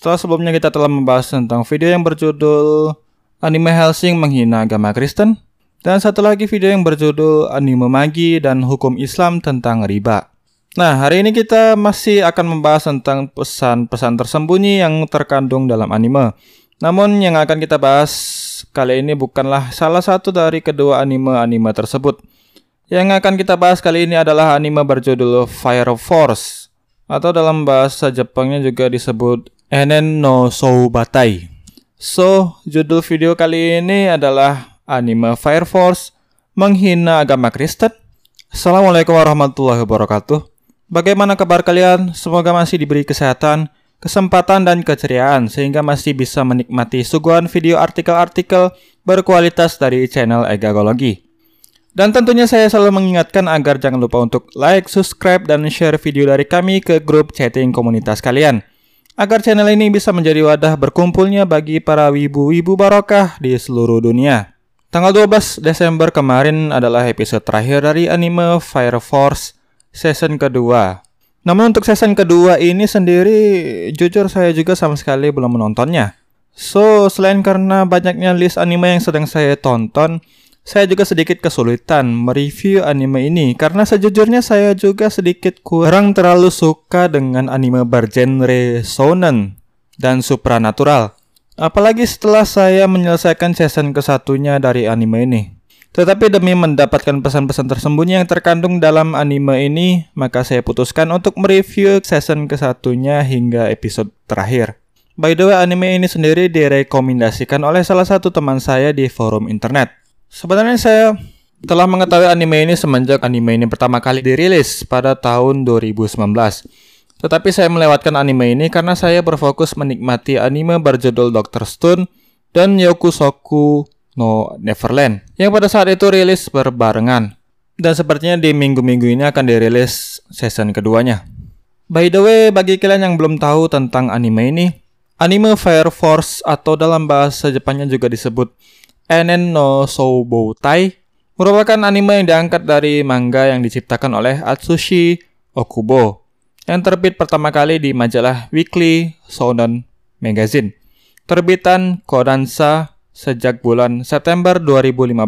Setelah sebelumnya kita telah membahas tentang video yang berjudul Anime Helsing menghina agama Kristen dan satu lagi video yang berjudul Anime Magi dan Hukum Islam tentang riba. Nah, hari ini kita masih akan membahas tentang pesan-pesan tersembunyi yang terkandung dalam anime. Namun yang akan kita bahas kali ini bukanlah salah satu dari kedua anime-anime tersebut. Yang akan kita bahas kali ini adalah anime berjudul Fire Force atau dalam bahasa Jepangnya juga disebut Enen no Soubatai. So, judul video kali ini adalah anime Fire Force menghina agama Kristen. Assalamualaikum warahmatullahi wabarakatuh. Bagaimana kabar kalian? Semoga masih diberi kesehatan, kesempatan, dan keceriaan sehingga masih bisa menikmati suguhan video artikel-artikel berkualitas dari channel Egagologi. Dan tentunya saya selalu mengingatkan agar jangan lupa untuk like, subscribe, dan share video dari kami ke grup chatting komunitas kalian. Agar channel ini bisa menjadi wadah berkumpulnya bagi para wibu-wibu barokah di seluruh dunia. Tanggal 12 Desember kemarin adalah episode terakhir dari anime Fire Force season kedua. Namun untuk season kedua ini sendiri jujur saya juga sama sekali belum menontonnya. So, selain karena banyaknya list anime yang sedang saya tonton, saya juga sedikit kesulitan mereview anime ini karena sejujurnya saya juga sedikit kurang terlalu suka dengan anime bergenre shonen dan supranatural. Apalagi setelah saya menyelesaikan season kesatunya dari anime ini. Tetapi demi mendapatkan pesan-pesan tersembunyi yang terkandung dalam anime ini, maka saya putuskan untuk mereview season kesatunya hingga episode terakhir. By the way, anime ini sendiri direkomendasikan oleh salah satu teman saya di forum internet. Sebenarnya saya telah mengetahui anime ini semenjak anime ini pertama kali dirilis pada tahun 2019. Tetapi saya melewatkan anime ini karena saya berfokus menikmati anime berjudul Doctor Stone dan Yokusoku No Neverland yang pada saat itu rilis berbarengan dan sepertinya di minggu-minggu ini akan dirilis season keduanya. By the way, bagi kalian yang belum tahu tentang anime ini, anime Fire Force atau dalam bahasa Jepangnya juga disebut Enen no Souboutai merupakan anime yang diangkat dari manga yang diciptakan oleh Atsushi Okubo yang terbit pertama kali di majalah Weekly Shonen Magazine terbitan Kodansha sejak bulan September 2015.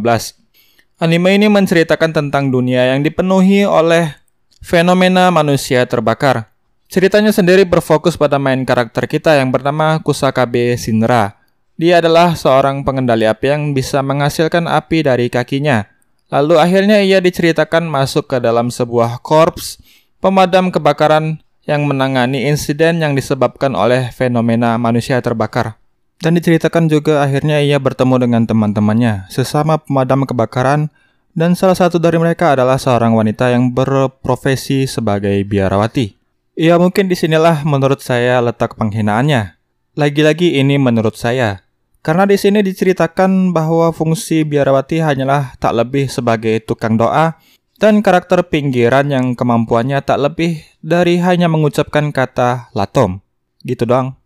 Anime ini menceritakan tentang dunia yang dipenuhi oleh fenomena manusia terbakar. Ceritanya sendiri berfokus pada main karakter kita yang bernama Kusakabe Shinra. Dia adalah seorang pengendali api yang bisa menghasilkan api dari kakinya. Lalu akhirnya ia diceritakan masuk ke dalam sebuah korps pemadam kebakaran yang menangani insiden yang disebabkan oleh fenomena manusia terbakar. Dan diceritakan juga akhirnya ia bertemu dengan teman-temannya, sesama pemadam kebakaran, dan salah satu dari mereka adalah seorang wanita yang berprofesi sebagai biarawati. Ya mungkin di sinilah menurut saya letak penghinaannya. Lagi-lagi ini menurut saya. Karena di sini diceritakan bahwa fungsi biarawati hanyalah tak lebih sebagai tukang doa dan karakter pinggiran yang kemampuannya tak lebih dari hanya mengucapkan kata latom. Gitu doang.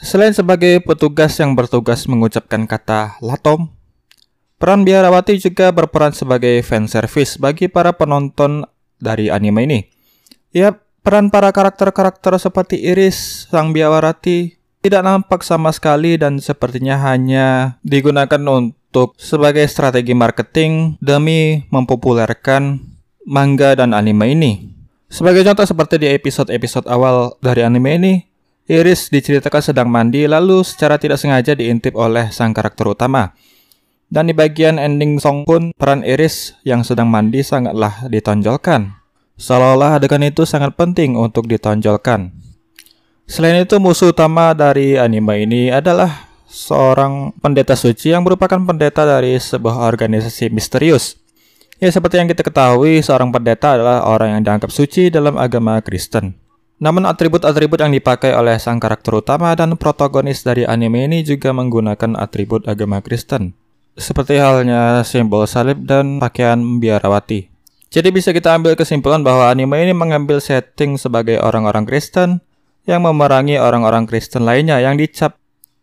Selain sebagai petugas yang bertugas mengucapkan kata latom, peran biarawati juga berperan sebagai fan service bagi para penonton dari anime ini. Ya, peran para karakter-karakter seperti Iris, sang biarawati tidak nampak sama sekali dan sepertinya hanya digunakan untuk sebagai strategi marketing demi mempopulerkan manga dan anime ini. Sebagai contoh seperti di episode-episode awal dari anime ini, Iris diceritakan sedang mandi lalu secara tidak sengaja diintip oleh sang karakter utama. Dan di bagian ending song pun peran Iris yang sedang mandi sangatlah ditonjolkan. Seolah-olah adegan itu sangat penting untuk ditonjolkan. Selain itu musuh utama dari anime ini adalah seorang pendeta suci yang merupakan pendeta dari sebuah organisasi misterius. Ya seperti yang kita ketahui, seorang pendeta adalah orang yang dianggap suci dalam agama Kristen. Namun atribut-atribut yang dipakai oleh sang karakter utama dan protagonis dari anime ini juga menggunakan atribut agama Kristen. Seperti halnya simbol salib dan pakaian biarawati. Jadi bisa kita ambil kesimpulan bahwa anime ini mengambil setting sebagai orang-orang Kristen yang memerangi orang-orang Kristen lainnya yang dicap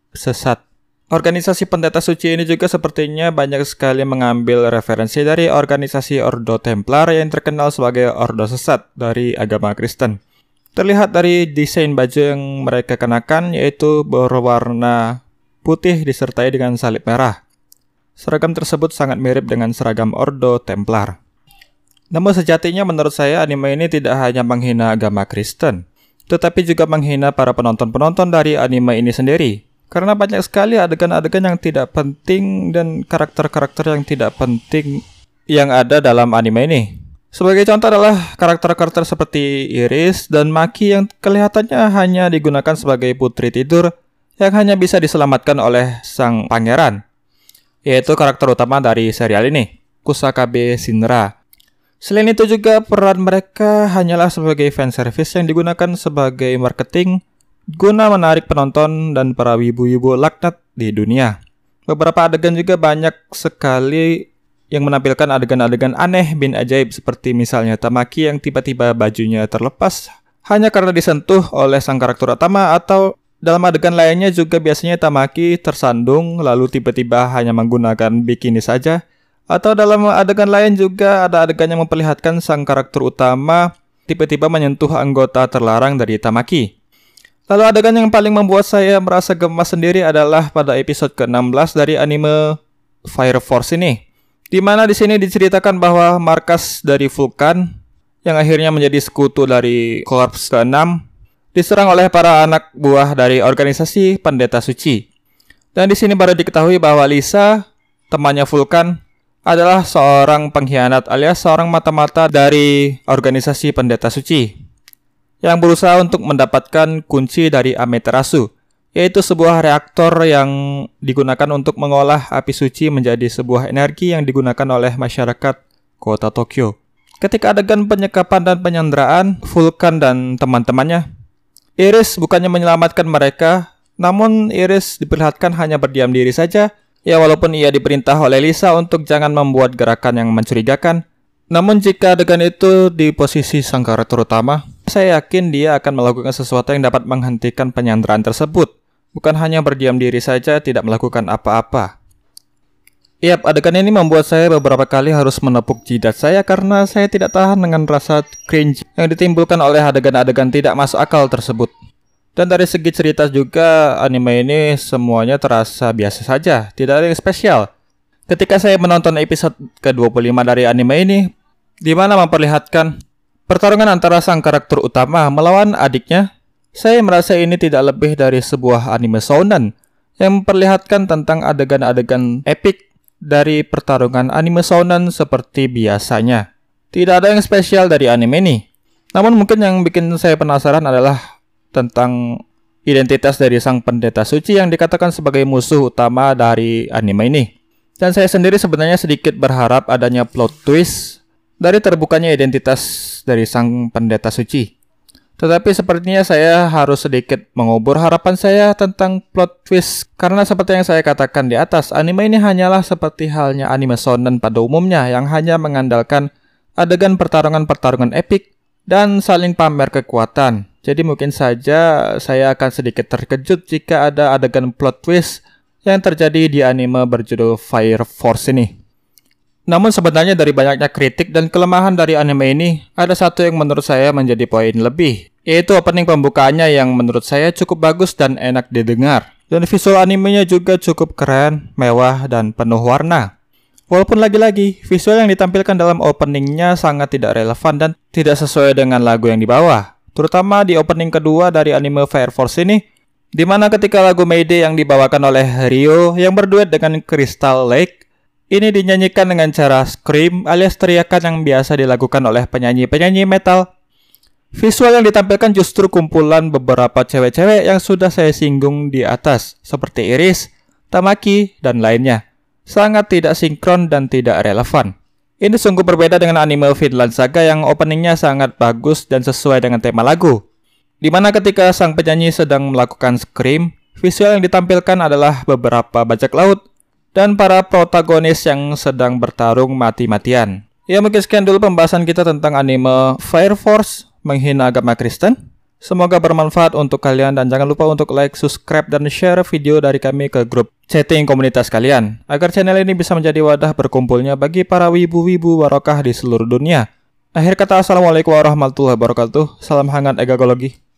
sesat. Organisasi pendeta suci ini juga sepertinya banyak sekali mengambil referensi dari organisasi Ordo Templar yang terkenal sebagai Ordo Sesat dari agama Kristen. Terlihat dari desain baju yang mereka kenakan yaitu berwarna putih disertai dengan salib merah. Seragam tersebut sangat mirip dengan seragam Ordo Templar. Namun sejatinya menurut saya anime ini tidak hanya menghina agama Kristen, tetapi juga menghina para penonton-penonton dari anime ini sendiri. Karena banyak sekali adegan-adegan yang tidak penting dan karakter-karakter yang tidak penting yang ada dalam anime ini. Sebagai contoh adalah karakter-karakter seperti Iris dan Maki yang kelihatannya hanya digunakan sebagai putri tidur yang hanya bisa diselamatkan oleh sang pangeran, yaitu karakter utama dari serial ini, Kusakabe Shinra. Selain itu juga peran mereka hanyalah sebagai fan service yang digunakan sebagai marketing guna menarik penonton dan para wibu-wibu laknat di dunia. Beberapa adegan juga banyak sekali yang menampilkan adegan-adegan aneh bin ajaib seperti misalnya Tamaki yang tiba-tiba bajunya terlepas hanya karena disentuh oleh sang karakter utama atau dalam adegan lainnya juga biasanya Tamaki tersandung lalu tiba-tiba hanya menggunakan bikini saja atau dalam adegan lain juga ada adegan yang memperlihatkan sang karakter utama tiba-tiba menyentuh anggota terlarang dari Tamaki. Lalu adegan yang paling membuat saya merasa gemas sendiri adalah pada episode ke-16 dari anime Fire Force ini. Di mana di sini diceritakan bahwa markas dari Vulkan yang akhirnya menjadi sekutu dari Korps ke-6 diserang oleh para anak buah dari organisasi Pendeta Suci. Dan di sini baru diketahui bahwa Lisa, temannya Vulkan, adalah seorang pengkhianat alias seorang mata-mata dari organisasi Pendeta Suci yang berusaha untuk mendapatkan kunci dari Amaterasu, yaitu sebuah reaktor yang digunakan untuk mengolah api suci menjadi sebuah energi yang digunakan oleh masyarakat kota Tokyo. Ketika adegan penyekapan dan penyanderaan Vulkan dan teman-temannya, Iris bukannya menyelamatkan mereka, namun Iris diperlihatkan hanya berdiam diri saja. Ya walaupun ia diperintah oleh Lisa untuk jangan membuat gerakan yang mencurigakan, namun jika adegan itu di posisi sang karakter utama, saya yakin dia akan melakukan sesuatu yang dapat menghentikan penyanderaan tersebut, bukan hanya berdiam diri saja tidak melakukan apa-apa. Yap, adegan ini membuat saya beberapa kali harus menepuk jidat saya karena saya tidak tahan dengan rasa cringe yang ditimbulkan oleh adegan-adegan tidak masuk akal tersebut. Dan dari segi cerita juga anime ini semuanya terasa biasa saja, tidak ada yang spesial. Ketika saya menonton episode ke-25 dari anime ini, di mana memperlihatkan Pertarungan antara sang karakter utama melawan adiknya, saya merasa ini tidak lebih dari sebuah anime shonen yang memperlihatkan tentang adegan-adegan epik dari pertarungan anime shonen seperti biasanya. Tidak ada yang spesial dari anime ini. Namun mungkin yang bikin saya penasaran adalah tentang identitas dari sang pendeta suci yang dikatakan sebagai musuh utama dari anime ini. Dan saya sendiri sebenarnya sedikit berharap adanya plot twist dari terbukanya identitas dari sang pendeta suci. Tetapi sepertinya saya harus sedikit mengubur harapan saya tentang plot twist karena seperti yang saya katakan di atas, anime ini hanyalah seperti halnya anime shonen pada umumnya yang hanya mengandalkan adegan pertarungan-pertarungan epik dan saling pamer kekuatan. Jadi mungkin saja saya akan sedikit terkejut jika ada adegan plot twist yang terjadi di anime berjudul Fire Force ini. Namun sebenarnya dari banyaknya kritik dan kelemahan dari anime ini, ada satu yang menurut saya menjadi poin lebih, yaitu opening pembukaannya yang menurut saya cukup bagus dan enak didengar. Dan visual animenya juga cukup keren, mewah, dan penuh warna. Walaupun lagi-lagi, visual yang ditampilkan dalam openingnya sangat tidak relevan dan tidak sesuai dengan lagu yang dibawa. Terutama di opening kedua dari anime Fire Force ini, di mana ketika lagu Mayday yang dibawakan oleh Rio yang berduet dengan Crystal Lake ini dinyanyikan dengan cara scream alias teriakan yang biasa dilakukan oleh penyanyi-penyanyi metal. Visual yang ditampilkan justru kumpulan beberapa cewek-cewek yang sudah saya singgung di atas, seperti Iris, Tamaki, dan lainnya. Sangat tidak sinkron dan tidak relevan. Ini sungguh berbeda dengan anime Vinland Saga yang openingnya sangat bagus dan sesuai dengan tema lagu. Di mana ketika sang penyanyi sedang melakukan scream, visual yang ditampilkan adalah beberapa bajak laut dan para protagonis yang sedang bertarung mati-matian. Ya mungkin sekian dulu pembahasan kita tentang anime Fire Force menghina agama Kristen. Semoga bermanfaat untuk kalian dan jangan lupa untuk like, subscribe, dan share video dari kami ke grup chatting komunitas kalian agar channel ini bisa menjadi wadah berkumpulnya bagi para wibu-wibu warokah di seluruh dunia. Akhir kata Assalamualaikum warahmatullahi wabarakatuh. Salam hangat egagologi.